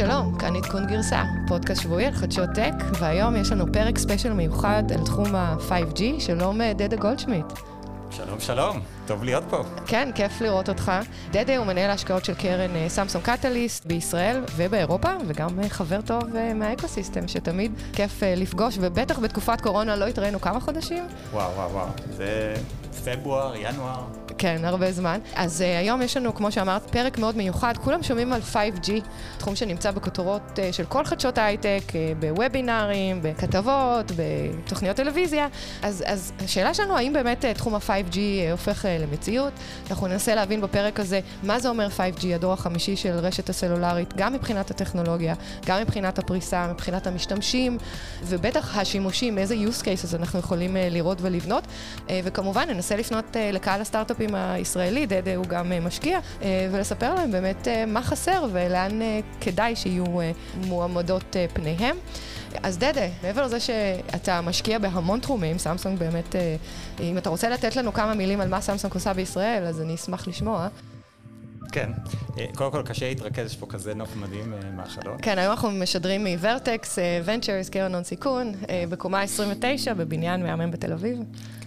שלום, כאן עדכון גרסה, פודקאסט שבועי על חדשות טק, והיום יש לנו פרק special מיוחד על תחום ה-5G. שלום אה, דדה גולדשמיט. שלום, שלום, טוב להיות פה. כן, כיף לראות אותך. דדה הוא מנהל ההשקעות של קרן סמסונג uh, קטליסט בישראל ובאירופה, וגם uh, חבר טוב מהאקוסיסטם, שתמיד כיף לפגוש, ובטח בתקופת קורונה לא התראינו כמה חודשים. וואו, וואו, וואו, זה פברואר, ינואר. כן, הרבה זמן. אז uh, היום יש לנו, כמו שאמרת, פרק מאוד מיוחד. כולם שומעים על 5G, תחום שנמצא בכותרות uh, של כל חדשות ההייטק, uh, בוובינארים, בכתבות, בתוכניות טלוויזיה. אז, אז השאלה שלנו, האם באמת uh, תחום ה-5G uh, הופך uh, למציאות? אנחנו ננסה להבין בפרק הזה מה זה אומר 5G, הדור החמישי של רשת הסלולרית, גם מבחינת הטכנולוגיה, גם מבחינת הפריסה, מבחינת המשתמשים, ובטח השימושים, איזה use cases אנחנו יכולים uh, לראות ולבנות. Uh, וכמובן, ננסה לפנות uh, לקהל הסטארט-אפים הפרטים הישראלי, דדה הוא גם אה, משקיע, אה, ולספר להם באמת אה, מה חסר ולאן כדאי שיהיו מועמדות פניהם. אז דדה, מעבר לזה שאתה משקיע בהמון תחומים, סמסונג באמת, אם אתה רוצה לתת לנו כמה מילים על מה סמסונג עושה בישראל, אז אני אשמח לשמוע. כן, קודם כל קשה להתרכז, יש פה כזה נוף מדהים מהחלון. כן, היום אנחנו משדרים מוורטקס, ונצ'רס, קרן הון סיכון, בקומה 29, בבניין מהמם בתל אביב.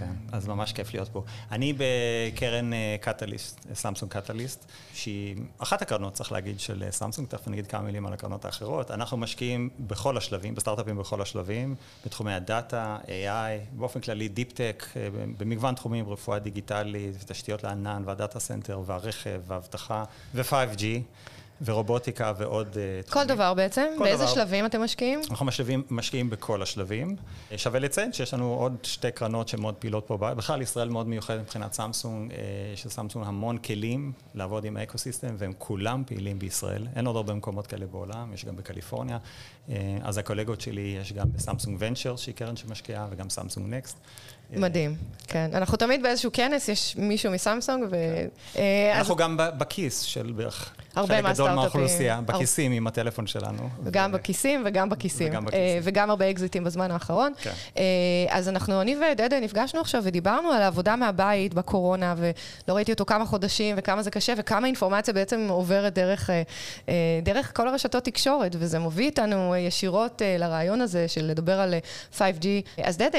כן, אז ממש כיף להיות פה. אני בקרן קטליסט, סמסונג קטליסט, שהיא אחת הקרנות, צריך להגיד, של סמסונג, תכף אני אגיד כמה מילים על הקרנות האחרות. אנחנו משקיעים בכל השלבים, בסטארט-אפים בכל השלבים, בתחומי הדאטה, AI, באופן כללי deep tech, במגוון תחומים, רפואה דיגיטלית, ותשתיות לענן, וה data center, והרכב, והאבטחה, ו-5G. ורובוטיקה ועוד אה, תחומים. כל דבר בעצם? כל באיזה דבר. שלבים אתם משקיעים? אנחנו משלבים, משקיעים בכל השלבים. אה, שווה לציין שיש לנו עוד שתי קרנות שמאוד פעילות פה. בכלל, ישראל מאוד מיוחדת מבחינת סמסונג. אה, יש לסמסונג המון כלים לעבוד עם האקוסיסטם, והם כולם פעילים בישראל. אין עוד הרבה מקומות כאלה בעולם, יש גם בקליפורניה. אז הקולגות שלי, יש גם בסמסונג ונצ'ר, שהיא קרן שמשקיעה, וגם סמסונג נקסט. מדהים, כן. אנחנו תמיד באיזשהו כנס, יש מישהו מסמסונג, ו... כן. אנחנו גם בכיס של בערך הרבה מהסטארט-אפים. חלק גדול מהאוכלוסייה, בכיסים עם הטלפון שלנו. גם בכיסים וגם בכיסים. וגם. וגם הרבה אקזיטים בזמן האחרון. כן. אז אנחנו, אני ודדה נפגשנו עכשיו ודיברנו על העבודה מהבית בקורונה, ולא ראיתי אותו כמה חודשים, וכמה זה קשה, וכמה אינפורמציה בעצם עוברת דרך, דרך כל הרשתות תקשורת, וזה מוביל אותנו ישירות לרעיון הזה של לדבר על 5G. אז דדה,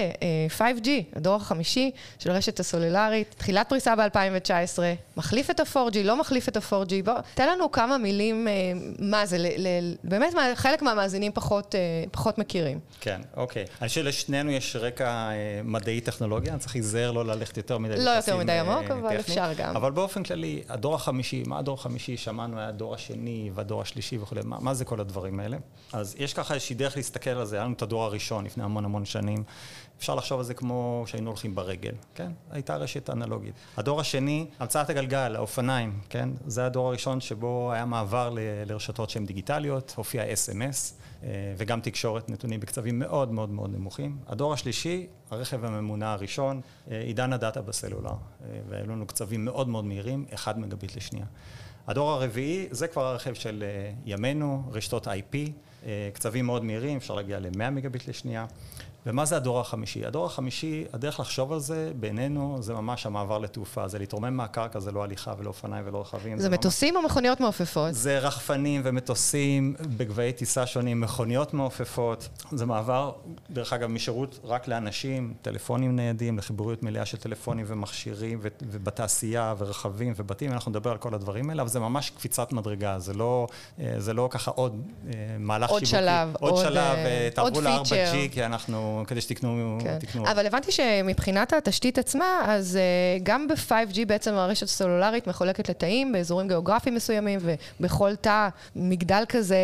5G, הדור החמישי של רשת הסולולרית, תחילת פריסה ב-2019, מחליף את ה-4G, לא מחליף את ה-4G, בוא, תן לנו כמה מילים, אה, מה זה, ל, ל, באמת חלק מהמאזינים פחות, אה, פחות מכירים. כן, אוקיי. אני חושב שלשנינו יש רקע אה, מדעי טכנולוגיה, אני צריך להיזהר לא ללכת יותר מדי לא יותר מדי עמוק, אבל טכני. אפשר גם. אבל באופן כללי, הדור החמישי, מה הדור החמישי? שמענו, היה הדור השני והדור השלישי וכו', מה, מה זה כל הדברים האלה? אז יש ככה איזושהי דרך להסתכל על זה, היה לנו את הדור הראשון לפני המון המון שנים. אפשר לחשוב על זה כמו שהיינו הולכים ברגל, כן? הייתה רשת אנלוגית. הדור השני, המצאת הגלגל, האופניים, כן? זה הדור הראשון שבו היה מעבר ל- לרשתות שהן דיגיטליות, הופיע אס.אם.אס, אה, וגם תקשורת נתונים בקצבים מאוד מאוד מאוד נמוכים. הדור השלישי, הרכב הממונע הראשון, אה, עידן הדאטה בסלולר, אה, והיו לנו קצבים מאוד מאוד מהירים, 1 מגביט לשנייה. הדור הרביעי, זה כבר הרכב של ימינו, רשתות IP, קצבים מאוד מהירים, אפשר להגיע ל-100 מגביט לשנייה. ומה זה הדור החמישי? הדור החמישי, הדרך לחשוב על זה, בעינינו, זה ממש המעבר לתעופה. זה להתרומם מהקרקע, זה לא הליכה ולא אופניים ולא רכבים. זה, זה מטוסים ממש... או מכוניות מעופפות? זה רחפנים ומטוסים בגבהי טיסה שונים, מכוניות מעופפות. זה מעבר, דרך אגב, משירות רק לאנשים, טלפונים ניידים, לחיבוריות מלאה של טלפונים ומכשירים, ו- ובתעשייה, ורכבים ובתים, אנחנו נדבר על כל הדברים האלה, אבל זה ממש קפיצת מדרגה, זה לא, אה, זה לא ככה עוד אה, מהלך עוד שיווקי. שלב, עוד, עוד שלב, אה, תעברו ל-4G, כי אנחנו... כדי שתקנו... כן. תקנו. אבל הבנתי שמבחינת התשתית עצמה, אז uh, גם ב-5G בעצם הרשת הסלולרית מחולקת לתאים באזורים גיאוגרפיים מסוימים, ובכל תא מגדל כזה,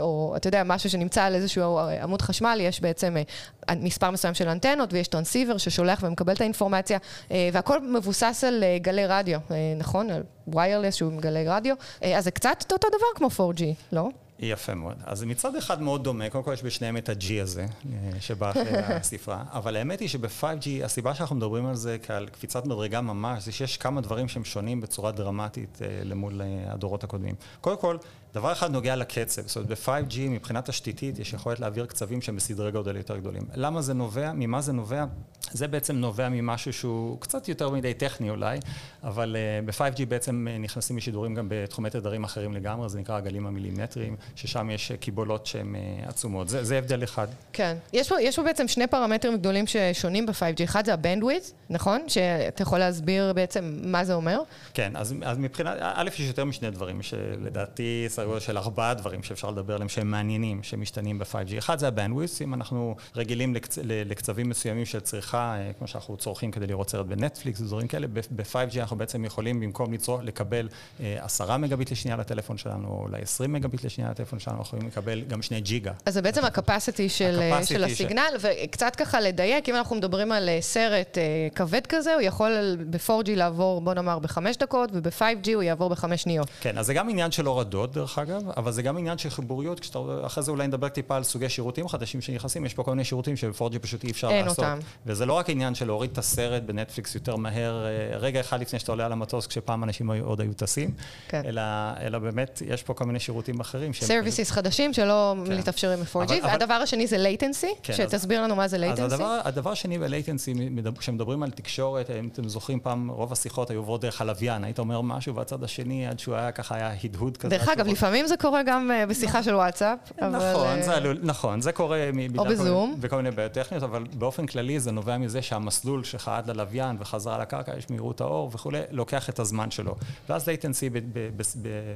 או אתה יודע, משהו שנמצא על איזשהו עמוד חשמל, יש בעצם uh, מספר מסוים של אנטנות, ויש טרנסיבר ששולח ומקבל את האינפורמציה, uh, והכל מבוסס על uh, גלי רדיו, uh, נכון? על ויירלס שהוא עם גלי רדיו. Uh, אז זה קצת אותו דבר כמו 4G, לא? יפה מאוד. אז מצד אחד מאוד דומה, קודם כל יש בשניהם את ה-G הזה, אה, שבא אחרי הספרה, אבל האמת היא שב-5G, הסיבה שאנחנו מדברים על זה כעל קפיצת מדרגה ממש, זה שיש כמה דברים שהם שונים בצורה דרמטית אה, למול אה, הדורות הקודמים. קודם כל, דבר אחד נוגע לקצב, זאת אומרת ב-5G מבחינה תשתיתית יש יכולת להעביר קצבים שהם בסדרי גודל יותר גדולים. למה זה נובע? ממה זה נובע? זה בעצם נובע ממשהו שהוא קצת יותר מדי טכני אולי, אבל uh, ב-5G בעצם uh, נכנסים לשידורים גם בתחומי תדרים אחרים לגמרי, זה נקרא הגלים המילימטריים, ששם יש קיבולות שהן uh, עצומות. זה, זה הבדל אחד. כן. יש פה, יש פה בעצם שני פרמטרים גדולים ששונים ב-5G. אחד זה ה-bandwidth, נכון? שאתה יכול להסביר בעצם מה זה אומר? כן, אז, אז מבחינת, א', יש יותר משני דברים, שלדעתי סדר גודל של ארבעה דברים שאפשר לדבר עליהם, שהם מעניינים, שמשתנים ב-5G. אחד זה ה-bandwidth, אם אנחנו רגילים לקצ... לקצבים מסוימים של צריכה, כמו שאנחנו צורכים כדי לראות סרט בנטפליקס ודברים כאלה, ב-5G אנחנו בעצם יכולים במקום לצרוך, לקבל עשרה מגביט לשנייה לטלפון שלנו, או אולי עשרים מגביט לשנייה לטלפון שלנו, אנחנו יכולים לקבל גם שני ג'יגה. אז זה בעצם ה-capacity של, של הסיגנל, ש... וקצת ככה לדייק, אם אנחנו מדברים על סרט כבד כזה, הוא יכול ב-4G לעבור, בוא נאמר, בחמש דקות, וב-5G הוא יעבור בחמש שניות. כן, אז זה גם עניין של הורדות, דרך אגב, אבל זה גם עניין של חיבוריות, כשאתה, אחרי זה אולי נדבר טיפה על סוגי שירותים חדשים שנכנסים, יש פה כל מיני שירותים שב-4G פשוט אי אפשר אין לעשות. אותם. וזה לא רק עניין של להוריד את הסרט בנטפליקס יותר מהר, רגע אחד לפני שאתה עולה על המטוס, כשפעם אנשים עוד היו טסים, כן. אלא, אלא באמת, יש פה כל מיני שירותים אחרים. services חדשים שלא כן. מתאפשרים ב-4G, אבל- והדבר השני זה latency, כן, שתסביר לנו מה זה אז latency. הדבר, הדבר השני ב-latency, מדבר- כשמדברים על תקשורת, אם אתם זוכרים פעם, רוב השיחות היו עוברות דרך הלוויין, היית אומר משהו והצד השני, עד שהוא היה ככה, היה הדהוד כזה. דרך אגב, לפעמים זה קורה גם אה, בשיחה של וואטסאפ, אבל... נכון, אה, זה עלול, נכון, זה קורה מ- בגלל כל בזום. וכל מיני בעיות טכניות, אבל באופן כללי זה נובע מזה שהמסלול שלך עד ללוויין וחזרה לקרקע, יש מהירות האור וכולי, לוקח את הזמן שלו. ואז latency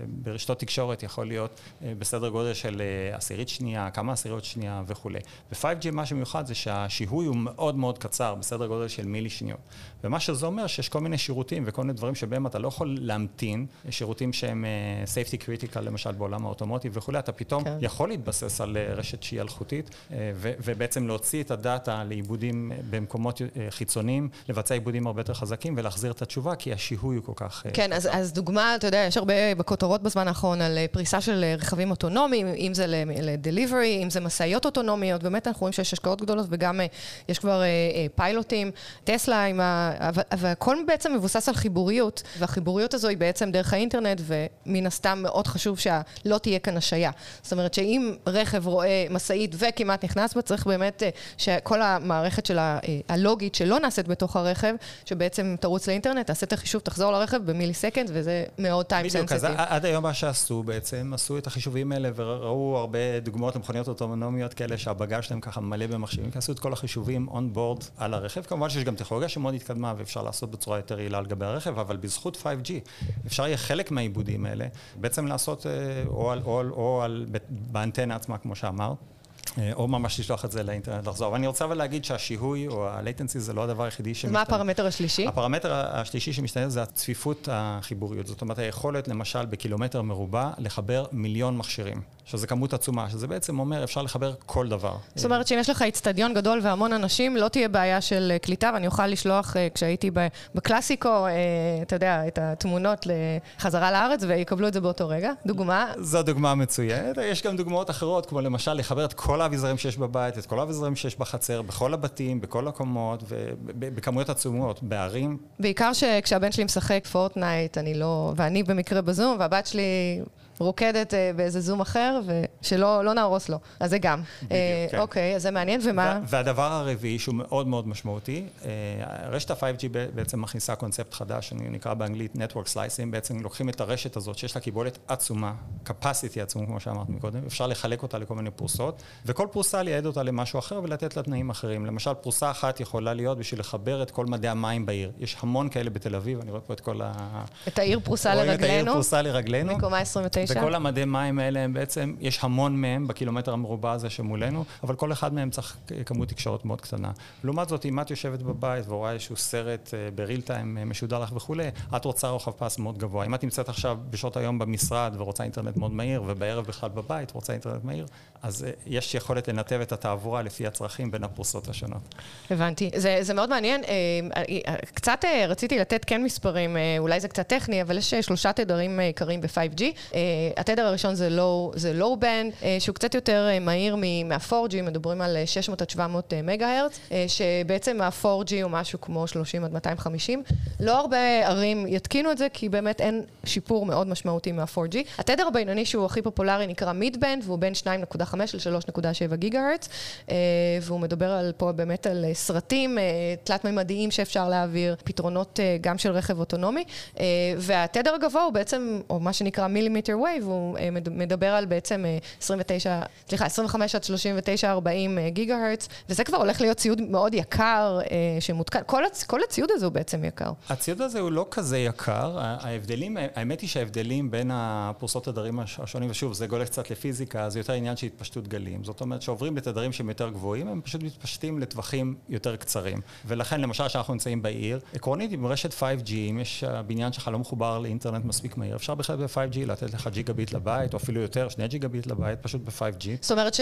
ברשתות תקשורת יכול להיות אה, בסדר גודל של עשירית שנייה, כמה עשיריות שנייה וכולי. ב-5G מה שמיוחד זה שהשיהוי הוא מאוד מאוד קצר, בסדר גודל של מילי שניות. ומה שזה אומר שיש כל מיני שירותים וכל מיני דברים שבהם אתה לא יכול להמתין, שירותים שהם safety critical, למשל בעולם האוטומוטיב וכולי, אתה פתאום כן. יכול להתבסס על אה, רשת שהיא אלחוטית, אה, ו- ובעצם להוציא את הדאטה לעיבודים אה, במקומות חיצוניים, לבצע עיבודים הרבה יותר חזקים ולהחזיר את התשובה, כי השיהוי הוא כל כך... כן, אז. אז דוגמה, אתה יודע, יש הרבה בכותרות בזמן האחרון על פריסה של רכבים אוטונומיים, אם זה לדליברי, אם זה משאיות אוטונומיות, באמת אנחנו רואים שיש השקעות גדולות וגם יש כבר פיילוטים, טסלה עם ה... והכל בעצם מבוסס על חיבוריות, והחיבוריות הזו היא בעצם דרך האינטרנט, ומן הסתם מאוד חשוב שלא תהיה כאן השעיה. זאת אומרת שאם רכב רואה משאית וכמעט נכנס בה, צריך באמת אה, שכל המערכת של ה- אה, הלוגית שלא נעשית בתוך הרכב, שבעצם תרוץ לאינטרנט, תעשה את החישוב, תחזור לרכב במילי second, וזה מאוד time בדיוק, אז sensitive. עד היום מה שעשו בעצם, עשו את החישובים האלה וראו הרבה דוגמאות למכוניות אוטונומיות כאלה שהבגאז' שלהם ככה מלא במחשבים, כי עשו את כל החישובים on board על הרכב. כמובן שיש גם טכנולוגיה שמאוד התקדמה ואפשר לעשות בצורה יותר יעילה על גבי הרכב, אבל בזכות 5G אפשר יהיה חלק מהעיבודים האלה בעצם לעשות או, על, או, על, או על, באנטנה עצמה, כמו שאמרת. או ממש לשלוח את זה לאינטרנט לחזור. אבל אני רוצה אבל להגיד שהשיהוי או ה-latency זה לא הדבר היחידי שמשתנה. מה הפרמטר השלישי? הפרמטר השלישי שמשתנה זה הצפיפות החיבוריות. זאת אומרת, היכולת, למשל, בקילומטר מרובע, לחבר מיליון מכשירים. שזה כמות עצומה, שזה בעצם אומר, אפשר לחבר כל דבר. זאת אומרת שאם יש לך איצטדיון גדול והמון אנשים, לא תהיה בעיה של אה, קליטה, ואני אוכל לשלוח, אה, כשהייתי בקלאסיקו, אה, אתה יודע, את התמונות לחזרה לארץ, ויקבלו את זה באותו רגע. דוגמה, זו דוגמה מצוינת. יש גם דוגמאות אחרות, כמו למשל לחבר את כל האביזרים שיש בבית, את כל האביזרים שיש בחצר, בכל הבתים, בכל הקומות, ובכמויות עצומות, בערים. בעיקר שכשהבן שלי משחק פורטנייט, אני לא... ואני במקרה בזום, והבת שלי רוקדת אה, באיזה זום אחר, ושלא לא נהרוס לו. אז זה גם. בדיוק, אה, כן. אוקיי, אז זה מעניין, ומה? וה- והדבר הרביעי, שהוא מאוד מאוד משמעותי, אה, רשת ה-5G ב- בעצם מכניסה קונספט חדש, אני נקרא באנגלית Network Slicing, בעצם לוקחים את הרשת הזאת, שיש לה קיבולת עצומה, capacity עצום, כמו שאמרת מקודם, אפשר לחלק אותה לכל מיני פרוסות, וכל פרוסה לייעד אותה למשהו אחר ולתת לה תנאים אחרים. למשל, פרוסה אחת יכולה להיות בשביל לחבר את כל מדי המים בעיר. יש המון כאלה בתל אביב, אני רואה פה את כל ה... את העיר פרוסה רואים את העיר לרגלינו, פרוסה לרגלינו. מקומה 29. וכל המדי מים האלה הם בעצם, יש המון מהם בקילומטר המרובע הזה שמולנו, אבל כל אחד מהם צריך כמות תקשורת מאוד קטנה. לעומת זאת, אם את יושבת בבית ורואה איזשהו סרט אה, בריל טיים אה, משודר לך וכולי, את רוצה רוחב פס מאוד גבוה. אם את נמצאת עכשיו בשעות היום במשרד ורוצה אינטרנט מאוד מהיר, ובערב בכלל בבית רוצה אינטרנט מהיר, אז אה, יש יכולת לנתב את התעבורה לפי הצרכים בין הפרוסות השונות. הבנתי. זה, זה מאוד מעניין. קצת רציתי לתת כן מספרים, אולי זה קצת טכני, אבל יש שלושה תדרים עיקריים ב-5G. אה, התדר הראשון זה לואו low band, שהוא קצת יותר מהיר מה-4G, מדברים על 600 עד 700 מגה הרץ, שבעצם ה-4G הוא משהו כמו 30 עד 250. לא הרבה ערים יתקינו את זה, כי באמת אין שיפור מאוד משמעותי מה-4G. התדר הבינוני שהוא הכי פופולרי נקרא מיד-בנד, והוא בין 2.5 ל-3.7 גיגה הרץ, והוא מדבר על, פה באמת על סרטים תלת-ממדיים שאפשר להעביר, פתרונות גם של רכב אוטונומי, והתדר הגבוה הוא בעצם, או מה שנקרא millimeter wave, הוא מדבר על בעצם 29, סליחה, 25 עד 39, 40 גיגה הרץ, וזה כבר הולך להיות ציוד מאוד יקר, שמותקן, כל, הצ, כל הציוד הזה הוא בעצם יקר. הציוד הזה הוא לא כזה יקר, ההבדלים, האמת היא שההבדלים בין הפרוסות תדרים השונים, ושוב, זה גולש קצת לפיזיקה, זה יותר עניין של התפשטות גלים. זאת אומרת, שעוברים לתדרים שהם יותר גבוהים, הם פשוט מתפשטים לטווחים יותר קצרים. ולכן, למשל, כשאנחנו נמצאים בעיר, עקרונית, עם רשת 5G, אם יש, הבניין שלך לא מחובר לאינטרנט מספיק מהיר, אפשר בכלל ב-5G לתת לך ג'יגה ביט לבית, או אפילו יותר, שני ג'יגה ביט לבית, פשוט ב-5G. זאת אומרת,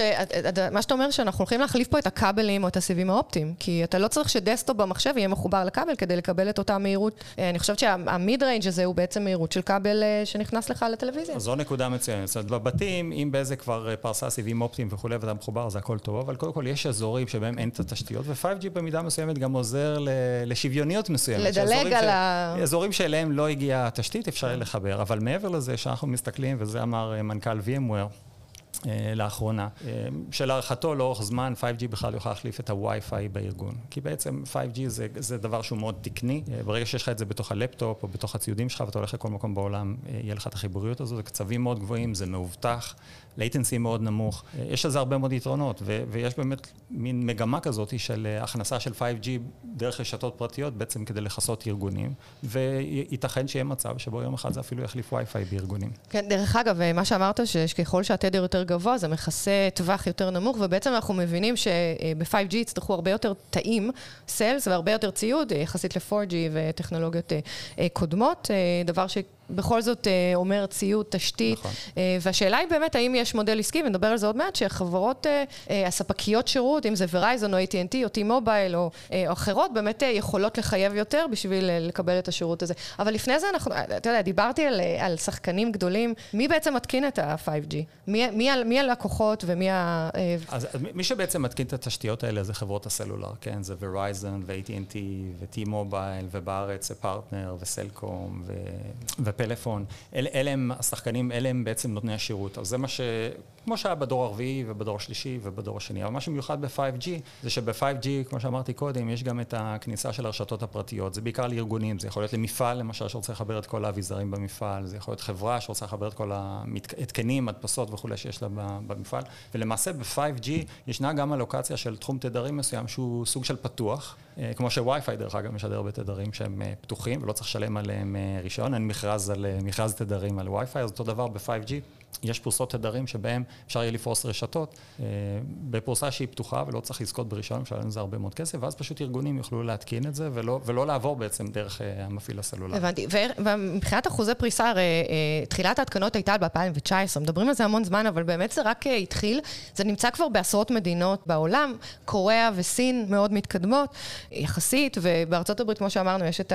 מה שאתה אומר, שאנחנו הולכים להחליף פה את הכבלים או את הסיבים האופטיים, כי אתה לא צריך שדסקטופ במחשב יהיה מחובר לכבל כדי לקבל את אותה מהירות. אני חושבת שה mid range הזה הוא בעצם מהירות של כבל שנכנס לך לטלוויזיה. זו נקודה מצוינת. זאת אומרת, בבתים, אם באיזה כבר פרסה סיבים אופטיים וכולי ואתה מחובר, זה הכל טוב, אבל קודם כל יש אזורים שבהם אין את התשתיות, ו-5G במידה מסוימת גם עוזר לשוויוניות מסוימת. לדלג על ה... אזורים שאליהם לא הגיעה התשתית, אפשר לחבר. אבל מעבר לזה, מסתכלים, וזה אמר מנכ"ל VMware, לאחרונה, שלהערכתו לאורך זמן 5G בכלל יוכל להחליף את הווי-פיי בארגון. כי בעצם 5G זה, זה דבר שהוא מאוד תקני, ברגע שיש לך את זה בתוך הלפטופ או בתוך הציודים שלך ואתה הולך לכל מקום בעולם, יהיה לך את החיבוריות הזו, זה קצבים מאוד גבוהים, זה מאובטח, latency מאוד נמוך, יש לזה הרבה מאוד יתרונות, ו- ויש באמת מין מגמה כזאת של הכנסה של 5G דרך רשתות פרטיות, בעצם כדי לכסות ארגונים, וייתכן שיהיה מצב שבו יום אחד זה אפילו יחליף וי-פיי בארגונים. כן, דרך אגב, מה שאמרת, שככל שהתדר יותר גבוה, זה מכסה טווח יותר נמוך, ובעצם אנחנו מבינים שב-5G יצטרכו הרבה יותר תאים, סיילס, והרבה יותר ציוד, יחסית ל-4G וטכנולוגיות קודמות, דבר ש... בכל זאת אומר ציוד, תשתית, נכון. והשאלה היא באמת האם יש מודל עסקי, ונדבר על זה עוד מעט, שהחברות, הספקיות שירות, אם זה ורייזון או AT&T או T-Mobile או, או אחרות, באמת יכולות לחייב יותר בשביל לקבל את השירות הזה. אבל לפני זה אנחנו, אתה יודע, דיברתי על, על שחקנים גדולים, מי בעצם מתקין את ה-5G? מי, מי, מי הלקוחות ומי ה... אז מי שבעצם מתקין את התשתיות האלה זה חברות הסלולר, כן? זה ורייזון ו-AT&T ו-T-Mobile, ובארץ זה פרטנר וסלקום ו... פלאפון, אל, אלה הם השחקנים, אלה הם בעצם נותני השירות. אז זה מה ש... כמו שהיה בדור הרביעי ובדור השלישי ובדור השני. אבל מה שמיוחד ב-5G, זה שב-5G, כמו שאמרתי קודם, יש גם את הכניסה של הרשתות הפרטיות. זה בעיקר לארגונים, זה יכול להיות למפעל, למשל, שרוצה לחבר את כל האביזרים במפעל, זה יכול להיות חברה שרוצה לחבר את כל ההתקנים, הדפסות וכולי שיש לה במפעל. ולמעשה ב-5G ישנה גם אלוקציה של תחום תדרים מסוים שהוא סוג של פתוח, כמו שווי-פיי דרך אגב משדר בתדרים שהם פתוחים ולא צריך לשלם עליהם רישיון, אין מכרז על מכרז תדרים על וי-פיי, אז אותו דבר ב-5G. יש פרוסות תדרים שבהם אפשר יהיה לפרוס רשתות בפרוסה שהיא פתוחה ולא צריך לזכות ברישיון, אפשר לזה הרבה מאוד כסף, ואז פשוט ארגונים יוכלו להתקין את זה ולא, ולא לעבור בעצם דרך המפעיל הסלולרי. הבנתי, ומבחינת אחוזי פריסה, הרי תחילת ההתקנות הייתה ב-2019, מדברים על זה המון זמן, אבל באמת זה רק התחיל, זה נמצא כבר בעשרות מדינות בעולם, קוריאה וסין מאוד מתקדמות, יחסית, ובארצות הברית, כמו שאמרנו, יש את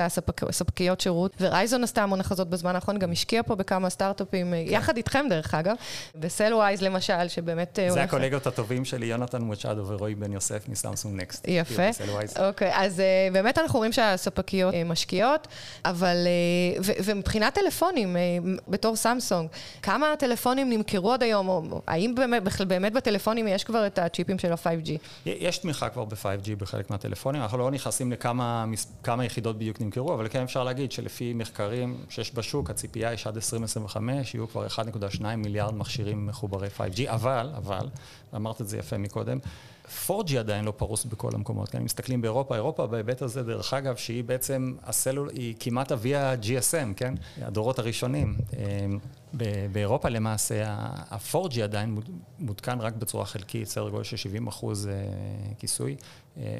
הספקיות שירות, ורייזון עשתה המון החזות בזמן האחרון, גם השקיע פה בכמה סטארט-אפים, כן. יחד איתכם דרך אגב, בסלווייז למשל, שבאמת... זה הקולגות הטובים שלי, יונתן מוצ'אדו ורועי בן יוסף מסמסונג נקסט. יפה. אוקיי, אז באמת אנחנו רואים שהספקיות משקיעות, אבל... ומבחינת טלפונים, בתור סמסונג, כמה טלפונים נמכרו עד היום, או האם באמת בטלפונים יש כבר את הצ'יפים של ה-5G? יש תמיכה כבר ב-5G בחלק מהטלפונים, אנחנו לא נכנסים לכמה יחידות בדיוק נמכרו, אבל כן אפשר להגיד שלפי מחקרים שיש בשוק, הציפייה היא שעד 2025 יהיו כבר 1.2 מיליארד מכשירים מחוברי 5G, אבל, אבל, אמרת את זה יפה מקודם, 4G עדיין לא פרוס בכל המקומות, כן? אם מסתכלים באירופה, אירופה בהיבט הזה, דרך אגב, שהיא בעצם, הסלול, היא כמעט אביה GSM, כן? הדורות הראשונים. באירופה למעשה, ה-4G עדיין מותקן רק בצורה חלקית, סדר גודל של 70 אחוז כיסוי,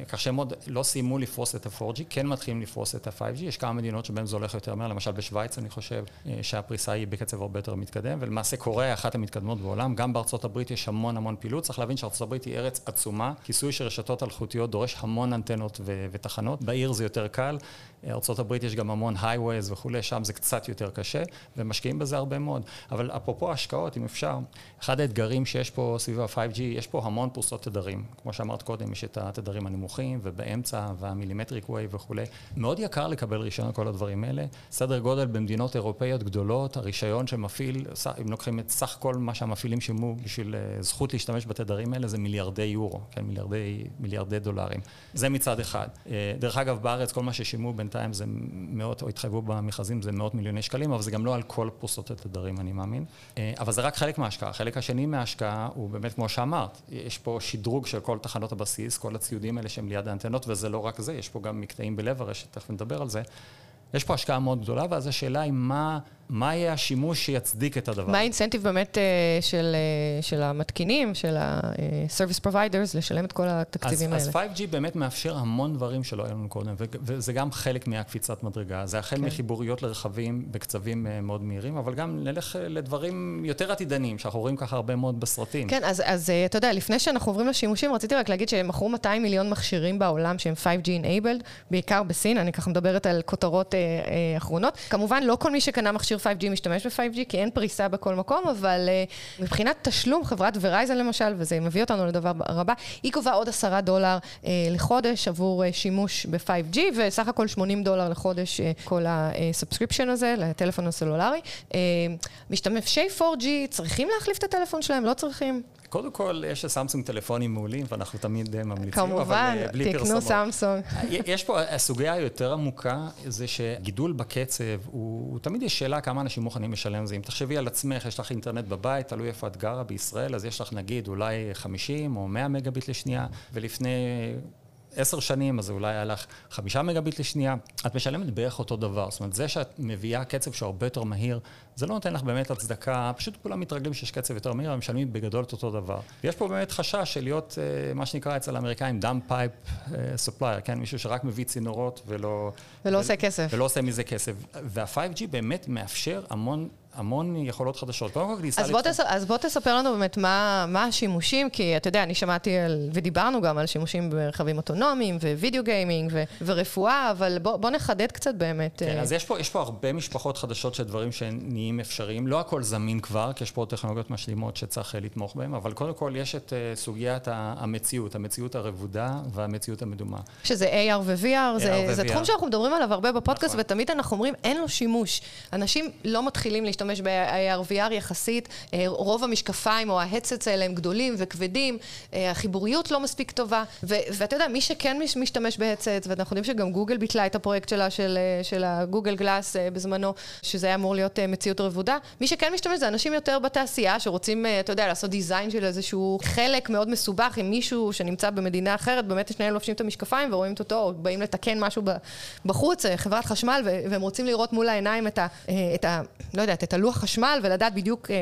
כך שהם עוד לא סיימו לפרוס את ה-4G, כן מתחילים לפרוס את ה-5G, יש כמה מדינות שבהן זה הולך יותר מהר, למשל בשוויץ אני חושב שהפריסה היא בקצב הרבה יותר מתקדם, ולמעשה קוריאה אחת המתקדמות בעולם, גם בארצות הברית יש המון המון פעילות, צריך להבין שארצות הברית היא ארץ עצומה. עצומה. כיסוי של רשתות אלחוטיות דורש המון אנטנות ו- ותחנות. בעיר זה יותר קל. ארה"ב יש גם המון highways וכולי, שם זה קצת יותר קשה, ומשקיעים בזה הרבה מאוד. אבל אפרופו השקעות, אם אפשר, אחד האתגרים שיש פה סביב ה-5G, יש פה המון פרוסות תדרים. כמו שאמרת קודם, יש את התדרים הנמוכים, ובאמצע, והמילימטריק ווי וכולי. מאוד יקר לקבל רישיון לכל הדברים האלה. סדר גודל במדינות אירופאיות גדולות, הרישיון שמפעיל, אם לוקחים את סך כל מה שהמפעילים שילמו בשביל אה, זכות להשתמש בתדרים האלה, זה מיליארדי יורו, כן, מיליארדי, מיליארדי דולרים. זה מצד אחד. אה, דרך אגב, בארץ כל מה ששילמו בינתיים זה מאות, או התחייבו במכרזים, זה מאות מיליוני שקלים, אבל זה גם לא על כל פרוסות התדרים, אני מאמין. אה, אבל זה רק חלק מההשקעה. החלק השני מההשקעה הוא באמת, כמו שאמרת, יש פה שדרוג של כל תחנות הבסיס, כל הציודים האלה שהם ליד האנטנות, וזה לא רק זה, יש פה גם מקטעים בלב הרשת, תכף נדבר על זה. יש פה השקעה מאוד גדולה, ואז השאלה היא מה... מה יהיה השימוש שיצדיק את הדבר? מה האינסנטיב באמת אה, של, אה, של המתקינים, של ה-service providers, לשלם את כל התקציבים אז, האלה? אז 5G באמת מאפשר המון דברים שלא היו לנו קודם, וזה גם חלק מהקפיצת מדרגה. זה החל כן. מחיבוריות לרכבים בקצבים אה, מאוד מהירים, אבל גם נלך לדברים יותר עתידניים, שאנחנו רואים ככה הרבה מאוד בסרטים. כן, אז, אז אתה יודע, לפני שאנחנו עוברים לשימושים, רציתי רק להגיד שהם מכרו 200 מיליון מכשירים בעולם שהם 5G enabled, בעיקר בסין, אני ככה מדברת על כותרות אה, אה, אחרונות. כמובן, לא כל מי שקנה מכשיר 5G משתמש ב-5G, כי אין פריסה בכל מקום, אבל uh, מבחינת תשלום, חברת ורייזן למשל, וזה מביא אותנו לדבר רבה, היא קובעה עוד עשרה דולר uh, לחודש עבור uh, שימוש ב-5G, וסך הכל 80 דולר לחודש כל ה subscription הזה, לטלפון הסלולרי. משתמשי 4G צריכים להחליף את הטלפון שלהם? לא צריכים? קודם כל, יש לסמסונג טלפונים מעולים, ואנחנו תמיד ממליצים, כמובן, אבל בלי פרסומות. כמובן, תקנו סמסונג. יש פה, הסוגיה היותר עמוקה, זה שגידול בקצב, הוא, הוא תמיד יש שאלה כמה אנשים מוכנים לשלם זה. אם תחשבי על עצמך, יש לך אינטרנט בבית, תלוי איפה את גרה בישראל, אז יש לך נגיד אולי 50 או 100 מגביט לשנייה, ולפני עשר שנים, אז אולי היה לך חמישה מגביט לשנייה, את משלמת בערך אותו דבר. זאת אומרת, זה שאת מביאה קצב שהוא הרבה יותר מהיר, זה לא נותן לך באמת הצדקה, פשוט כולם מתרגלים שיש קצב יותר מהיר, הם משלמים בגדול את אותו דבר. ויש פה באמת חשש של להיות, אה, מה שנקרא אצל האמריקאים, dumb pipe supplier, כן? מישהו שרק מביא צינורות ולא... ולא ו- עושה כסף. ולא עושה מזה כסף. וה-5G באמת מאפשר המון המון יכולות חדשות. קודם כל כניסה... אז, בוא תס... אז בוא תספר לנו באמת מה, מה השימושים, כי אתה יודע, אני שמעתי על, ודיברנו גם על שימושים ברכבים אוטונומיים, ווידאו גיימינג, ו... ורפואה, אבל בוא, בוא נחדד קצת באמת. כן, אז יש פה, יש פה הרבה משפחות חדשות של דברים שנהיים אפשריים. לא הכל זמין כבר, כי יש פה טכנולוגיות משלימות שצריך לתמוך בהן, אבל קודם כל יש את uh, סוגיית המציאות, המציאות הרבודה והמציאות המדומה. שזה AR ו-VR, זה, זה תחום שאנחנו מדברים עליו הרבה בפודקאסט, נכון. ותמיד אנחנו אומרים, אין לו שימוש. אנשים לא מתחילים להשתמש להשתמש ב-AR/VR יחסית, אה, רוב המשקפיים או ה headsets האלה הם גדולים וכבדים, אה, החיבוריות לא מספיק טובה, ואתה יודע, מי שכן משתמש ב headset, ואנחנו יודעים שגם גוגל ביטלה את הפרויקט שלה, של, אה, של הגוגל גלאס בזמנו, שזה היה אמור להיות מציאות רבודה, מי שכן משתמש זה אנשים יותר בתעשייה, שרוצים, אתה יודע, לעשות design של איזשהו חלק מאוד מסובך עם מישהו שנמצא במדינה אחרת, באמת שניהם לובשים את המשקפיים ורואים את אותו, או באים לתקן משהו בחוץ, חברת חשמל, והם רוצים לראות מול העיניים את ה... את ה לא יודעת, את לוח חשמל ולדעת בדיוק אה,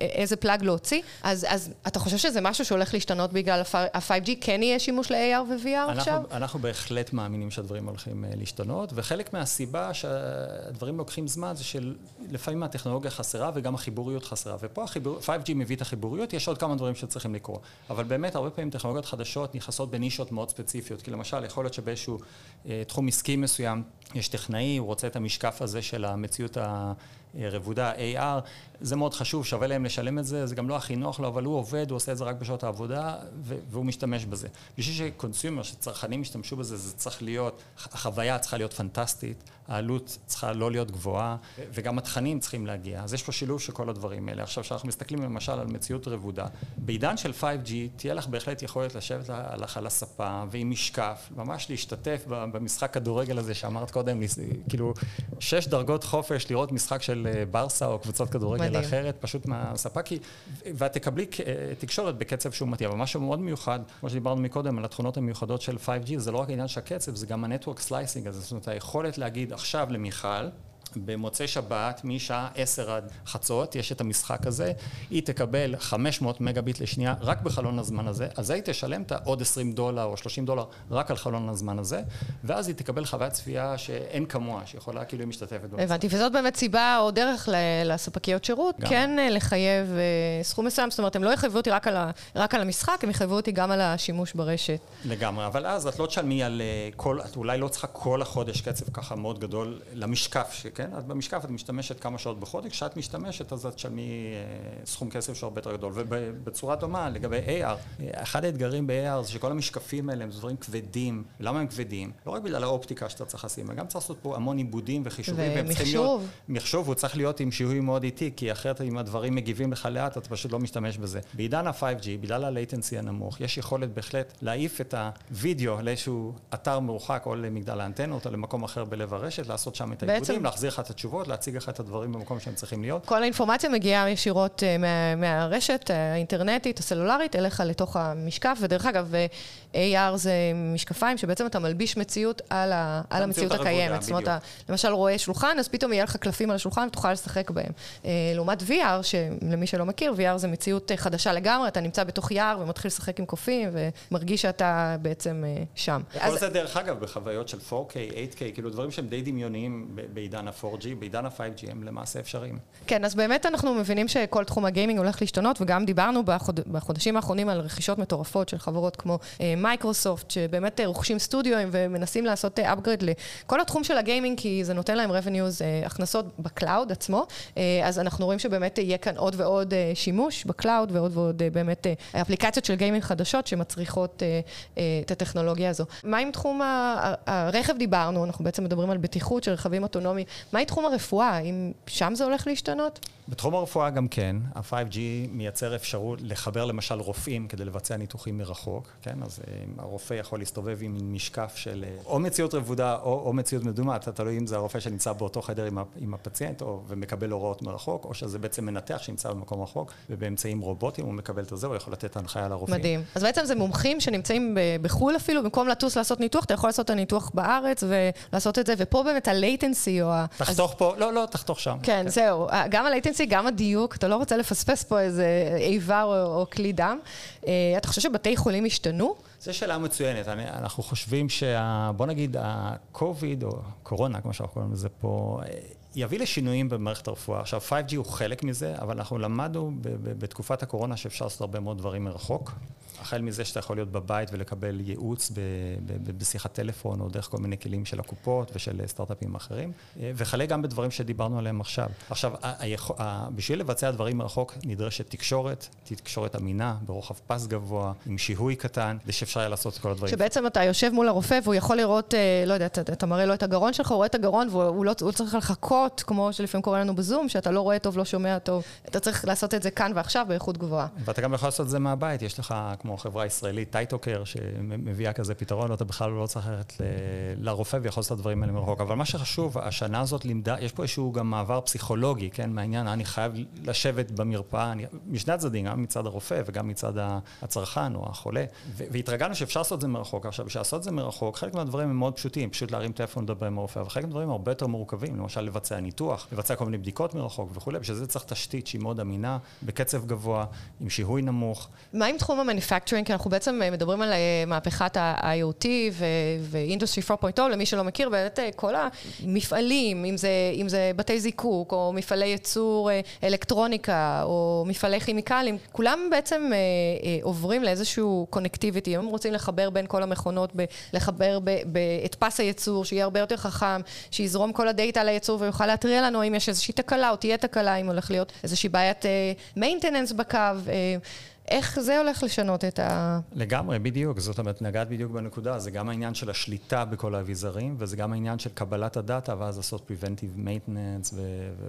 איזה פלאג להוציא. אז, אז אתה חושב שזה משהו שהולך להשתנות בגלל ה-5G? כן יהיה שימוש ל-AR ו-VR עכשיו? אנחנו בהחלט מאמינים שהדברים הולכים אה, להשתנות, וחלק מהסיבה שהדברים לוקחים זמן זה שלפעמים הטכנולוגיה חסרה וגם החיבוריות חסרה. ופה החיבור, 5G מביא את החיבוריות, יש עוד כמה דברים שצריכים לקרות. אבל באמת, הרבה פעמים טכנולוגיות חדשות נכנסות בנישות מאוד ספציפיות. כי למשל, יכול להיות שבאיזשהו אה, תחום עסקי מסוים יש טכנאי, הוא רוצה את המשקף הזה של המציאות ה... רבודה, AR, זה מאוד חשוב, שווה להם לשלם את זה, זה גם לא הכי נוח לו, אבל הוא עובד, הוא עושה את זה רק בשעות העבודה, והוא משתמש בזה. בשביל שקונסיומר, שצרכנים ישתמשו בזה, זה צריך להיות, החוויה צריכה להיות פנטסטית, העלות צריכה לא להיות גבוהה, וגם התכנים צריכים להגיע. אז יש פה שילוב של כל הדברים האלה. עכשיו, כשאנחנו מסתכלים למשל על מציאות רבודה, בעידן של 5G, תהיה לך בהחלט יכולת לשבת לך על הספה, ועם משקף, ממש להשתתף במשחק כדורגל הזה שאמרת קודם, כאילו, שש דרגות חופש לראות משחק של אה, ברסה או קבוצות כדורגל מדהים. אחרת, פשוט מהספה, כי... ואת תקבלי אה, תקשורת בקצב שהוא מתאים. אבל משהו מאוד מיוחד, כמו שדיברנו מקודם, על התכונות המיוחדות של 5G, זה לא רק עניין של הקצב, זה גם ה-Network Slicing הזה, זאת אומרת, היכולת להגיד עכשיו למיכל, במוצאי שבת, משעה 10 עד חצות, יש את המשחק הזה, היא תקבל 500 מגביט לשנייה רק בחלון הזמן הזה, אז היא תשלם את העוד 20 דולר או 30 דולר רק על חלון הזמן הזה, ואז היא תקבל חוויית צפייה שאין כמוה, שיכולה כאילו היא משתתפת. הבנתי, וזאת באמת סיבה או דרך לספקיות שירות, גם. כן אה, לחייב אה, סכום מסוים, זאת אומרת, הם לא יחייבו אותי רק על, ה, רק על המשחק, הם יחייבו אותי גם על השימוש ברשת. לגמרי, אבל אז את לא תשלמי על אה, כל, את אולי לא צריכה כל החודש קצב ככה מאוד גדול למשקף, שכן? אז במשקף את משתמשת כמה שעות בחודש, כשאת משתמשת אז את תשלמי סכום כסף שהוא הרבה יותר גדול. ובצורה דומה, לגבי AR, אחד האתגרים ב-AR זה שכל המשקפים האלה הם דברים כבדים. למה הם כבדים? לא רק בגלל האופטיקה שאתה צריך לשים, גם צריך לעשות פה המון עיבודים וחישובים. ומחשוב. מחשוב, הוא צריך להיות עם שיהוי מאוד איטי, כי אחרת אם הדברים מגיבים לך לאט, אתה פשוט לא משתמש בזה. בעידן ה-5G, בגלל ה-latency הנמוך, יש יכולת בהחלט להעיף את הווידאו לאיזשהו אתר מרוחק, או למגדל האנטנות, או למקום אחר בלב הרשת, לעשות שם את העיבודים. להחזיר לך את התשובות, להציג לך את הדברים במקום שהם צריכים להיות. כל האינפורמציה מגיעה ישירות uh, מה, מהרשת האינטרנטית, הסלולרית, אליך לתוך המשקף, ודרך אגב, AR זה משקפיים שבעצם אתה מלביש מציאות על, ה, על המציאות הקיימת. זאת אומרת, אתה למשל רואה שולחן, אז פתאום יהיה לך קלפים על השולחן ותוכל לשחק בהם. אה, לעומת VR, שלמי שלא מכיר, VR זה מציאות אה, חדשה לגמרי, אתה נמצא בתוך יער ומתחיל לשחק עם קופים ומרגיש שאתה בעצם אה, שם. כל אז... זה דרך אגב בחוויות של 4K, 8K, כאילו דברים שהם די דמיוניים בעידן ה-4G, בעידן ה-5G הם למעשה אפשריים. כן, אז באמת אנחנו מבינים שכל תחום הגיימינג הולך להשתנות, וגם דיברנו בחוד... בחודשים האחרונים על רכישות מטורפות של חברות כמו מייקרוסופט, שבאמת רוכשים סטודיו ומנסים לעשות upgrade לכל התחום של הגיימינג, כי זה נותן להם revenues, הכנסות בקלאוד עצמו, אז אנחנו רואים שבאמת יהיה כאן עוד ועוד שימוש בקלאוד ועוד ועוד באמת אפליקציות של גיימינג חדשות שמצריכות את הטכנולוגיה הזו. מה עם תחום הרכב דיברנו, אנחנו בעצם מדברים על בטיחות של רכבים אוטונומיים, מה עם תחום הרפואה, האם שם זה הולך להשתנות? בתחום הרפואה גם כן, ה-5G מייצר אפשרות לחבר למשל רופאים כדי לבצע ניתוחים מרחוק, כן? אז הרופא יכול להסתובב עם משקף של או מציאות רבודה או, או מציאות מדומה, אתה תלוי אם זה הרופא שנמצא באותו חדר עם, עם הפציינט או, ומקבל הוראות מרחוק, או שזה בעצם מנתח שנמצא במקום רחוק, ובאמצעים רובוטיים הוא מקבל את זה, הוא יכול לתת הנחיה לרופאים. מדהים. אז בעצם זה מומחים שנמצאים בחו"ל אפילו, במקום לטוס לעשות ניתוח, אתה יכול לעשות את הניתוח בארץ ולעשות את זה, ופה באמת ה-latency או. תחתוך. פה, לא, לא, תחתוך שם. כן, כן. זהו. גם ה-latency, גם הדיוק, אתה לא רוצה לפספס פה איזה איבר או, כלי דם. אה, אתה חושב שבתי חולים השתנו? זו שאלה מצוינת. אני, אנחנו חושבים שה... בוא נגיד, ה-COVID, או קורונה, כמו שאנחנו קוראים לזה פה, יביא לשינויים במערכת הרפואה. עכשיו, 5G הוא חלק מזה, אבל אנחנו למדנו בתקופת הקורונה שאפשר לעשות הרבה מאוד דברים מרחוק. החל מזה שאתה יכול להיות בבית ולקבל ייעוץ בשיחת טלפון או דרך כל מיני כלים של הקופות ושל סטארט-אפים אחרים, וכלה גם בדברים שדיברנו עליהם עכשיו. עכשיו, בשביל לבצע דברים מרחוק נדרשת תקשורת, תקשורת אמינה, ברוחב פס גבוה, עם שיהוי קטן, כדי שאפשר יהיה לעשות את כל הדברים. שבעצם אתה יושב מול הרופא והוא יכול לראות, אה, לא יודע, אתה, אתה מראה לו את הגרון שלך, הוא רואה את הגרון והוא לא, צריך לחכות, כמו שלפעמים קורה לנו בזום, שאתה לא רואה טוב, לא שומע טוב. אתה צריך לעשות את זה כאן ועכשיו באיכות גבוהה. ואתה גם יכול לעשות את זה מהבית, יש לך, כמו חברה ישראלית, טייטוקר, שמביאה כזה פתרון, ואתה בכלל לא צריך ללכת לרופא ויכול לעשות את הדברים האלה מרחוק. אבל מה שחשוב, השנה הזאת לימדה, יש פה איזשהו גם מעבר פסיכולוגי, כן, מהעניין, אני חייב לשבת במרפאה, אני, משני הצדדים, גם מצד הרופא וגם מצד הצרכן או החולה, והתרגלנו שאפשר לעשות את זה מרחוק. עכשיו, בשביל לעשות את זה מרחוק, חלק מהדברים הם מאוד פשוטים, פשוט להרים טלפון לדבר עם הרופא, אבל חלק מהדברים הרבה יותר מורכבים, למשל לבצע ניתוח, לבצע כל מיני בדיקות מרחוק וכולי, בשביל זה צריך תשתית שהיא מאוד אמינה, בקצב גבוה, עם שיהוי נמוך. מה עם תחום המניפקטורינג? כי אנחנו בעצם אה, מדברים על אה, מהפכת ה-IoT ו-Industry 4.0, למי שלא מכיר, באמת אה, כל המפעלים, אם זה, אם זה בתי זיקוק, או מפעלי ייצור אלקטרוניקה, או מפעלי כימיקלים, כולם בעצם עוברים לאיזשהו קונקטיביטי. הם רוצים לחבר בין כל המכונות, לחבר את פס הייצור, שיהיה הרבה יותר חכם, שיזרום כל הדאטה לייצור ויוכל להתריע לנו אם יש איזושהי תקלה או תהיה תקלה, אם הולך להיות איזושהי בעיית maintenance בקו. איך זה הולך לשנות את ה... לגמרי, בדיוק. זאת אומרת, נגעת בדיוק בנקודה. זה גם העניין של השליטה בכל האביזרים, וזה גם העניין של קבלת הדאטה, ואז לעשות Preventive Maintenance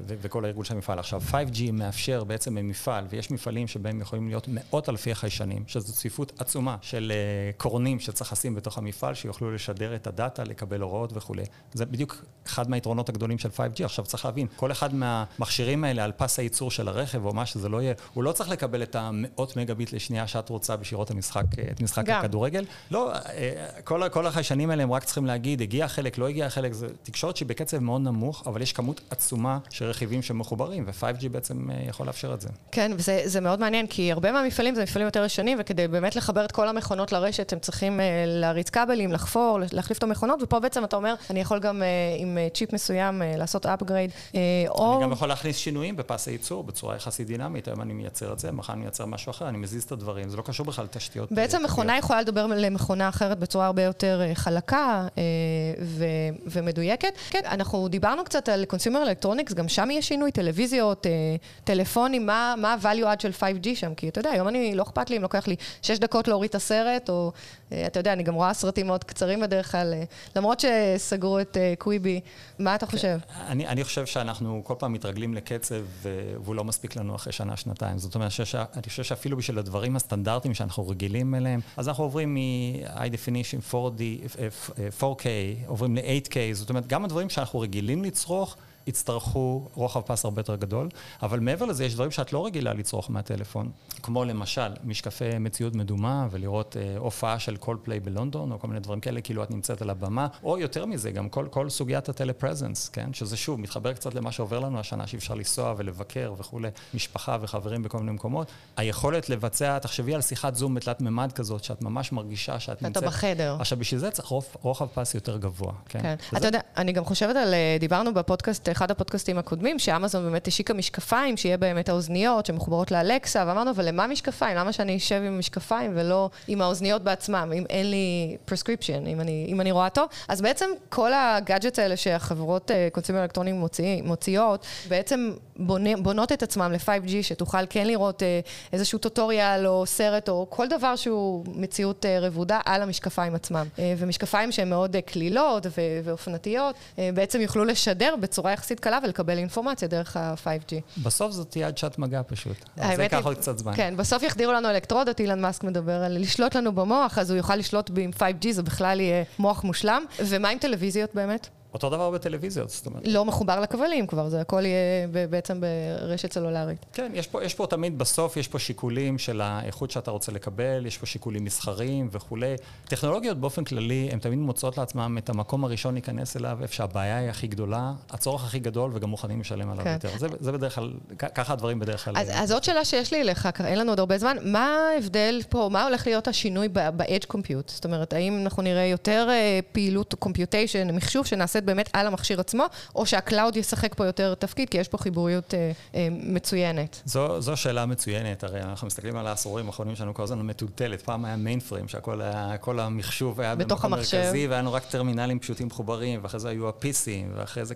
וכל הארגון של המפעל. עכשיו, 5G מאפשר בעצם במפעל, ויש מפעלים שבהם יכולים להיות מאות אלפי חיישנים, שזו צפיפות עצומה של uh, קורנים שצריך לשים בתוך המפעל, שיוכלו לשדר את הדאטה, לקבל הוראות וכולי. זה בדיוק אחד מהיתרונות הגדולים של 5G. עכשיו, צריך להבין, כל אחד מהמכשירים האלה על פס הייצור של הרכב, או מה שזה לא יהיה, הוא לא צריך לקבל את המאות מגביט לשנייה שאת רוצה בשביל לראות את משחק הכדורגל. לא, כל, כל החיישנים האלה הם רק צריכים להגיד, הגיע חלק, לא הגיע חלק, זה תקשורת שהיא בקצב מאוד נמוך, אבל יש כמות עצומה של רכיבים שמחוברים, ו-5G בעצם יכול לאפשר את זה. כן, וזה מאוד מעניין, כי הרבה מהמפעלים זה מפעלים יותר ישנים, וכדי באמת לחבר את כל המכונות לרשת, הם צריכים להריץ כבלים, לחפור, להחליף את המכונות, ופה בעצם אתה אומר, אני יכול גם עם צ'יפ מסוים לעשות upgrade, או... אני גם יכול להכניס שינויים בפס הייצור בצורה יחסית דינמית, היום אני מייצר את זה, מחר אני מייצר משהו אחר, אני מזיז את הדברים, זה לא קשור בכלל לתשתיות. בעצם מכונה יכולה לדבר למכונה אחרת בצורה הרבה יותר חלקה ומדויקת. כן, אנחנו דיברנו קצת על consumer electronics, גם שם יש שינוי, טלוויזיות, טלפונים, מה ה-value add של 5G שם? כי אתה יודע, היום אני, לא אכפת לי אם לוקח לי שש דקות להוריד את הסרט, או אתה יודע, אני גם רואה סרטים מאוד קצרים בדרך כלל, למרות שסגרו את קוויבי, מה אתה חושב? אני, אני חושב שאנחנו כל פעם מתרגלים לקצב, והוא לא מספיק לנו אחרי שנה, שנתיים. זאת אומרת, אני חושב שאפילו בשביל הדברים הסטנדרטיים שאנחנו רגילים אליהם, אז אנחנו עוברים מ-high definition 4D, 4K, עוברים ל-8K, זאת אומרת, גם הדברים שאנחנו רגילים לצרוך, יצטרכו רוחב פס הרבה יותר גדול, אבל מעבר לזה יש דברים שאת לא רגילה לצרוך מהטלפון, כמו למשל משקפי מציאות מדומה ולראות אה, הופעה של כל פליי בלונדון או כל מיני דברים כאלה, כאילו את נמצאת על הבמה, או יותר מזה, גם כל, כל סוגיית הטלפרזנס, כן? שזה שוב מתחבר קצת למה שעובר לנו השנה, שאי אפשר לנסוע ולבקר וכולי, משפחה וחברים בכל מיני מקומות. היכולת לבצע, תחשבי על שיחת זום בתלת מימד כזאת, שאת ממש מרגישה שאת נמצאת... אתה בחדר. עכשיו, בשביל זה צריך רוחב פס יותר גבוה, כן? כן. וזה... אתה יודע, אני גם חושבת על, אה, דיברנו בפודקאסט אחד הפודקאסטים הקודמים, שאמזון באמת השיקה משקפיים, שיהיה בהם את האוזניות שמחוברות לאלקסה, ואמרנו, אבל למה משקפיים? למה שאני אשב עם משקפיים ולא עם האוזניות בעצמם, אם אין לי prescription, אם אם אני רואה טוב? אז בעצם כל הגאדג'ט האלה שהחברות אה, אלקטרונים מוציא, מוציאות, בעצם בונה, בונות את עצמם ל-5G, שתוכל כן לראות אה, איזשהו טוטוריאל או סרט או כל דבר שהוא מציאות אה, רבודה על המשקפיים עצמם. ומשקפיים שהן מאוד קלילות ואופנתיות, בעצם יוכלו לשדר בצורה יחסית קלה ולקבל אינפורמציה דרך ה-5G. בסוף זאת תהיה עד מגע פשוט. זה ייקח עוד קצת זמן. כן, בסוף יחדירו לנו אלקטרודות, אילן מאסק מדבר על לשלוט לנו במוח, אז הוא יוכל לשלוט עם 5G, זה בכלל יהיה מוח מושלם. ומה עם טלוויזיות באמת? אותו דבר בטלוויזיות, זאת אומרת. לא מחובר לכבלים כבר, זה הכל יהיה בעצם ברשת סלולרית. כן, יש פה, יש פה תמיד, בסוף יש פה שיקולים של האיכות שאתה רוצה לקבל, יש פה שיקולים מסחריים וכולי. טכנולוגיות באופן כללי, הן תמיד מוצאות לעצמן את המקום הראשון להיכנס אליו, איפה שהבעיה היא הכי גדולה, הצורך הכי גדול, וגם מוכנים לשלם עליו כן. יותר. זה, זה בדרך כלל, ככה הדברים בדרך כלל. אז, אז עוד שאלה שיש לי אליך, אין לנו עוד הרבה זמן, מה ההבדל פה, מה הולך להיות השינוי ב-edge compute? זאת אומרת, האם אנחנו נראה יותר אה, פעילות computation, מחשוב שנעשית באמת על המכשיר עצמו, או שה cloud ישחק פה יותר תפקיד, כי יש פה חיבוריות אה, אה, מצוינת. זו, זו שאלה מצוינת, הרי אנחנו מסתכלים על העשורים האחרונים שלנו כל הזמן מטולטלת. פעם היה mainframe, שהכל היה, כל המחשוב היה במקום מרכזי, והיה לנו רק טרמינלים פשוטים מחוברים, ואחרי זה היו ה PCים, ואחרי זה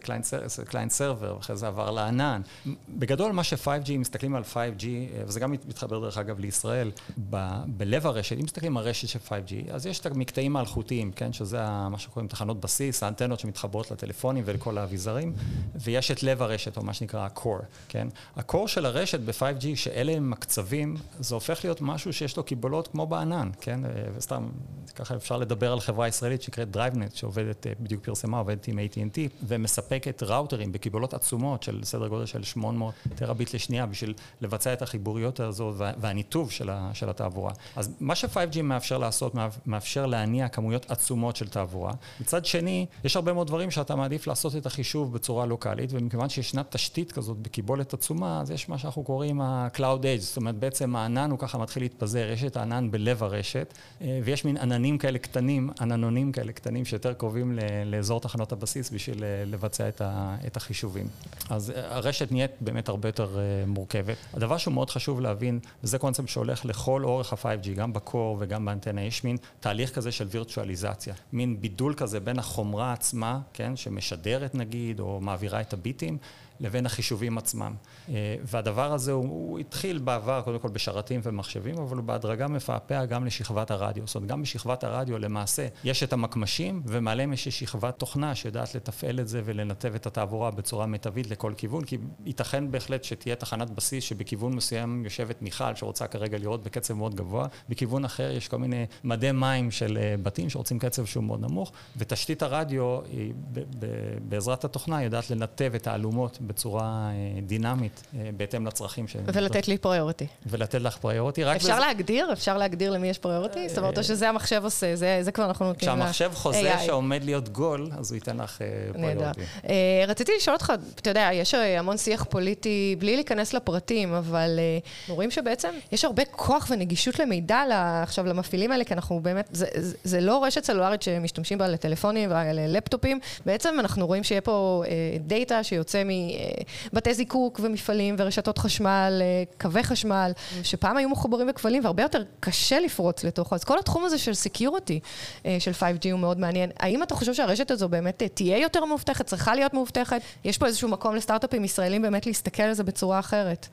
client server, ואחרי זה עבר לענן. בגדול, מה ש-5G, אם מסתכלים על 5G, אה, וזה גם מתחבר דרך אגב לישראל, ב- בלב הרשת, אם מסתכלים על רשת של 5G, אז יש את המקטעים האלחוטיים, כן, שזה מה שקוראים תחנות בסיס, האנטנות שמתחברות לטלפונים ולכל האביזרים, ויש את לב הרשת, או מה שנקרא ה-core, כן? ה-core של הרשת ב-5G, שאלה הם מקצבים, זה הופך להיות משהו שיש לו קיבולות כמו בענן, כן? וסתם, ככה אפשר לדבר על חברה ישראלית שנקראת DriveNet, שעובדת, בדיוק פרסמה, עובדת עם AT&T, ומספקת ראוטרים בקיבולות עצומות של סדר גודל של 800 טראביט לשנייה, בשביל לבצע את החיבוריות הזו והניתוב של, של התעבורה. אז מה ש-5G מאפשר לעשות, מאפשר להניע כמויות עצומות של תעבורה. מצד שני, יש הרבה מאוד דברים שאתה מעדיף לעשות את החישוב בצורה לוקאלית, ומכיוון שישנה תשתית כזאת בקיבולת עצומה, אז יש מה שאנחנו קוראים ה-Cloud Edge, זאת אומרת בעצם הענן הוא ככה מתחיל להתפזר, יש את הענן בלב הרשת, אה, ויש מין עננים כאלה קטנים, עננונים כאלה קטנים שיותר קרובים לאזור תחנות הבסיס בשביל אה, לבצע את, את החישובים. אז אה, הרשת נהיית באמת הרבה יותר מורכבת. הדבר שהוא מאוד חשוב להבין, וזה קונספט שהולך לכל אורך ה-5G, גם בקור וגם באנטנה, יש מין תהליך כזה של וירטואליזציה, מין בידול כזה בין החומרה עצמה, כן, שמשדרת נגיד, או מעבירה את הביטים, לבין החישובים עצמם. אה, והדבר הזה הוא, הוא התחיל בעבר קודם כל בשרתים ומחשבים, אבל הוא בהדרגה מפעפע גם לשכבת הרדיו. זאת אומרת, גם בשכבת הרדיו למעשה יש את המקמשים, ומעליהם יש שכבת תוכנה שיודעת לתפעל את זה ולנתב את התעבורה בצורה מיטבית לכל כיוון, כי ייתכן בהחלט שתהיה תחנת בסיס שבכיוון מסוים יושבת מיכל שרוצה כרגע לראות בקצב מאוד גבוה, בכיוון אחר יש כל מיני מדי מים של אה, בתים שרוצים קצב שהוא מאוד נמוך, ותשתית הרדיו היא בעזרת התוכנה יודעת לנתב את האלומות בצורה דינמית, בהתאם לצרכים ש... ולתת לי priority. ולתת לך priority. אפשר בזה... להגדיר? אפשר להגדיר למי יש priority? זאת אומרת, או שזה המחשב עושה, זה, זה כבר אנחנו נותנים לה... כשהמחשב חוזה שעומד להיות גול, אז הוא ייתן לך פריוריטי. רציתי לשאול אותך, אתה יודע, יש המון שיח פוליטי, בלי להיכנס לפרטים, אבל רואים שבעצם יש הרבה כוח ונגישות למידע עכשיו למפעילים האלה, כי אנחנו באמת, זה, לא רשת סלולרית שמשתמשים בה לטלפונים וללפטופים, בעצם אנחנו רואים שיהיה פה אה, דאטה שיוצא מבתי זיקוק ומפעלים ורשתות חשמל, אה, קווי חשמל, שפעם היו מחוברים בכבלים והרבה יותר קשה לפרוץ לתוכו. אז כל התחום הזה של סקיורטי אה, של 5G הוא מאוד מעניין. האם אתה חושב שהרשת הזו באמת אה, תהיה יותר מאובטחת, צריכה להיות מאובטחת? יש פה איזשהו מקום לסטארט-אפים ישראלים באמת להסתכל על זה בצורה אחרת.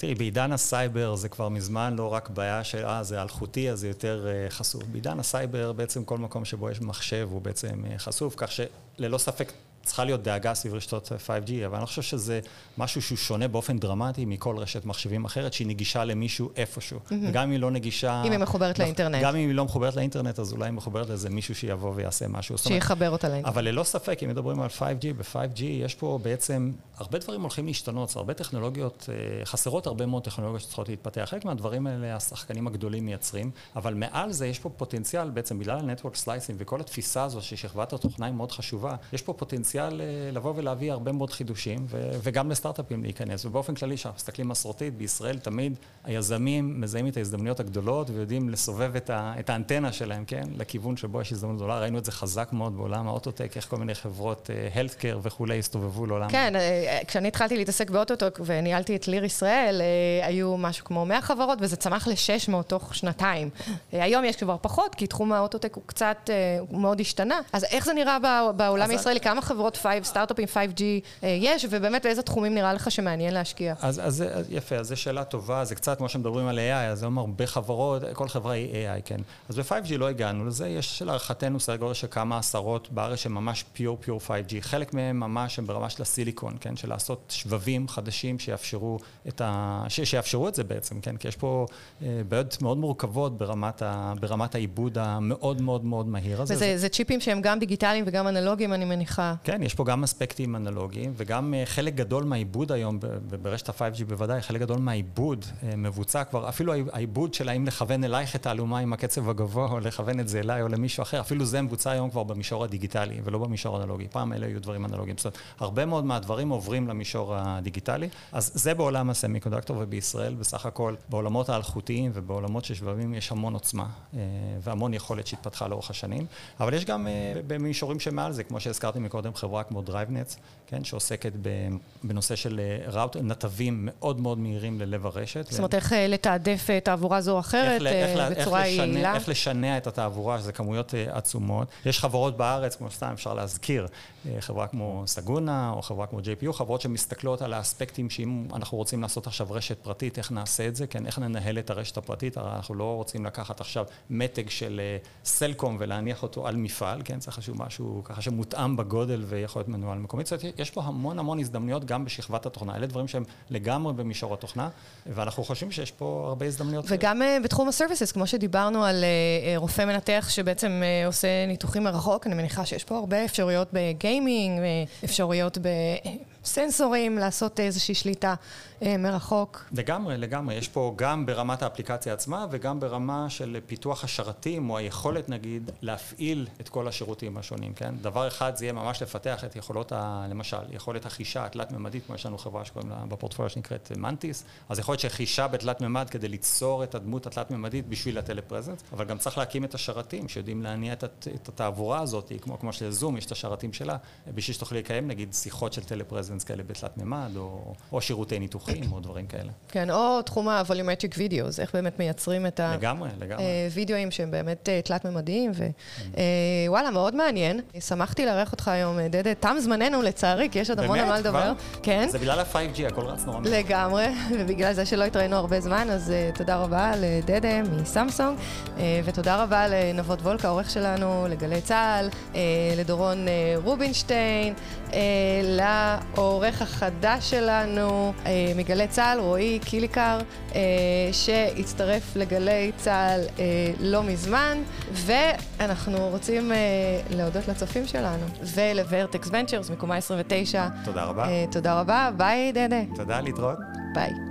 תראי, בעידן הסייבר זה כבר מזמן לא רק בעיה של, אה, זה אלחוטי, אז זה יותר uh, חשוף. בעידן הסייבר, בעצם כל מקום שבו יש מחשב הוא בעצם uh, חשוף, כך שללא ספק צריכה להיות דאגה סביב רשתות 5G, אבל אני חושב שזה משהו שהוא שונה באופן דרמטי מכל רשת מחשבים אחרת, שהיא נגישה למישהו איפשהו. Mm-hmm. וגם אם היא לא נגישה... אם היא מחוברת לא, לאינטרנט. גם אם היא לא מחוברת לאינטרנט, אז אולי היא מחוברת לאיזה מישהו שיבוא ויעשה משהו. שיחבר אותה לאינטרנט. אבל ללא ספק, אם מדברים על 5G, ב-5G יש פה בעצם, הרבה דברים הולכים להשתנות, הרבה טכנולוגיות, אה, חסרות הרבה מאוד טכנולוגיות שצריכות להתפתח. חלק מהדברים האלה השחקנים הגדולים מייצרים, אבל מעל זה יש פה פוטנציאל, בעצם בגלל ה-Network Slicing וכל התפיסה הזו ששכבת התוכנה היא מאוד חשובה, יש פה פוטנציאל אה, לבוא ולהביא הרבה מאוד חידושים, ו- וגם לסטארט-אפים להיכנס. ובאופן כללי, כשאנחנו מסתכלים מסורתית, בישראל תמיד היזמים מזהים את ההזדמנויות הגדולות ויודעים לסובב את, ה- את האנטנה שלהם, כן? לכיוון שבו יש הזדמנות גדולה. ראינו את זה חזק מאוד בעולם האוטוטק, איך כל מיני חברות, הלטקר uh, וכולי, הסתובבו לעולם. כן, uh, כשאני התחלתי להתעסק באוטוטק וניהלתי את ליר ישראל, uh, היו משהו כמו 100 חברות, וזה צמח ל-600 תוך שנתיים. Uh, היום יש כבר פחות, כי תחום האוטוטק הוא קצת, uh, הוא מאוד השתנה. אז איך זה נראה בעולם הישראלי? כמה חברות 5 סטארט-אפ עם 5G אה, יש, ובאמת באיזה תחומים נראה לך שמעניין להשקיע? אז, אז, אז יפה, אז זו שאלה טובה, זה קצת כמו שמדברים על AI, אז אומר הרבה חברות, כל חברה היא AI, כן. אז ב-5G לא הגענו לזה, יש להערכתנו סדר גודל של כמה עשרות בארץ שהם ממש פיור פיור 5G, חלק מהם ממש הם ברמה של הסיליקון, כן, של לעשות שבבים חדשים שיאפשרו את, ה... ש... שיאפשרו את זה בעצם, כן, כי יש פה אה, בעיות מאוד מורכבות ברמת, ה... ברמת העיבוד המאוד מאוד מאוד מהיר הזה. וזה זה... צ'יפים שהם גם דיגיטליים וגם אנלוגיים, אני מניחה. כן, יש פה גם אספקטים אנלוגיים, וגם אה, חלק גדול מהעיבוד היום, ברשת ה-5G בוודאי, חלק גדול מהעיבוד אה, מבוצע כבר, אפילו העיבוד של האם לכוון אלייך את האלומה עם הקצב הגבוה, או לכוון את זה אליי או למישהו אחר, אפילו זה מבוצע היום כבר במישור הדיגיטלי, ולא במישור האנלוגי. פעם אלה היו דברים אנלוגיים. זאת אומרת, הרבה מאוד מהדברים עוברים למישור הדיגיטלי. אז זה בעולם הסמי קונדקטור, ובישראל, בסך הכל, בעולמות האלחוטיים ובעולמות של שבבים יש המון עוצמה, אה, והמון יכולת שהתפתחה לאורך השנים. אבל יש גם במישורים שמעל זה, כמו שהזכרתי מקודם, חברה כמו DriveNet, כן, שעוסקת בנושא של ראוט, אה, נתבים מאוד מאוד מהירים ללב הרשת. זאת אומרת, איך אה, לתעדף אה, תעבורה זו או אחרת בצורה יעילה? איך לשנע את התעבורה, שזה כמויות עצומות. יש חברות בארץ, כמו סתם אפשר להזכיר, חברה כמו סגונה או חברה כמו JPU, חברות שמסתכלות על האספקטים שאם אנחנו רוצים לעשות עכשיו רשת פרטית, איך נעשה את זה, כן, איך ננהל את הרשת הפרטית, הרי אנחנו לא רוצים לקחת עכשיו מתג של סלקום ולהניח אותו על מפעל, כן, צריך איזשהו משהו ככה שמותאם בגודל ויכול להיות מנוהל מקומית. זאת אומרת, יש פה המון המון הזדמנויות גם בשכבת התוכנה. אלה דברים שהם לגמרי במישור התוכנה, ואנחנו חושבים שיש פה הרבה הזדמנויות. וגם uh, בתחום הסרוויסס, כמו שדיברנו על uh, רופא מנתח שבעצם עושה ניתוחים מרחוק, אני מניחה שיש פה הרבה אפשרויות בגיימינג, אפשרויות ב... סנסורים, לעשות איזושהי שליטה אה, מרחוק. לגמרי, לגמרי. יש פה גם ברמת האפליקציה עצמה וגם ברמה של פיתוח השרתים, או היכולת נגיד להפעיל את כל השירותים השונים, כן? דבר אחד זה יהיה ממש לפתח את יכולות, ה, למשל, יכולת החישה התלת-ממדית, כמו יש לנו חברה שקוראים לה בפורטפוליו שנקראת מנטיס, אז יכול להיות שחישה בתלת-ממד כדי ליצור את הדמות התלת-ממדית בשביל הטלפרזנס, אבל גם צריך להקים את השרתים שיודעים להניע את, את התעבורה הזאת, כמו, כמו שלזום יש את השרתים שלה, בשביל שתוכלי לקיים נגיד שיחות של טלפרזנס. פרזנס כאלה בתלת מימד, או, או שירותי ניתוחים, או דברים כאלה. כן, או תחום ה-volumetric videos, איך באמת מייצרים את הווידאוים אה, שהם באמת אה, תלת-ממדיים, ווואלה, mm. אה, מאוד מעניין. שמחתי לארח אותך היום, דדה. תם זמננו, לצערי, כי יש עוד המון על מה לדבר. כן. זה בגלל ה-5G, הכל רץ נורא. לגמרי, ובגלל זה שלא התראינו הרבה זמן, אז תודה רבה לדדה מסמסונג, ותודה רבה לנבות וולקה, העורך שלנו, לגלי צה"ל, לדורון רובינשטיין, העורך החדש שלנו אה, מגלי צה"ל, רועי קיליק בעיקר, אה, שהצטרף לגלי צה"ל אה, לא מזמן, ואנחנו רוצים להודות לצופים שלנו, ולוורטקס ונצ'רס מקומה 29. תודה רבה. תודה רבה, ביי. תודה, להתראות. ביי.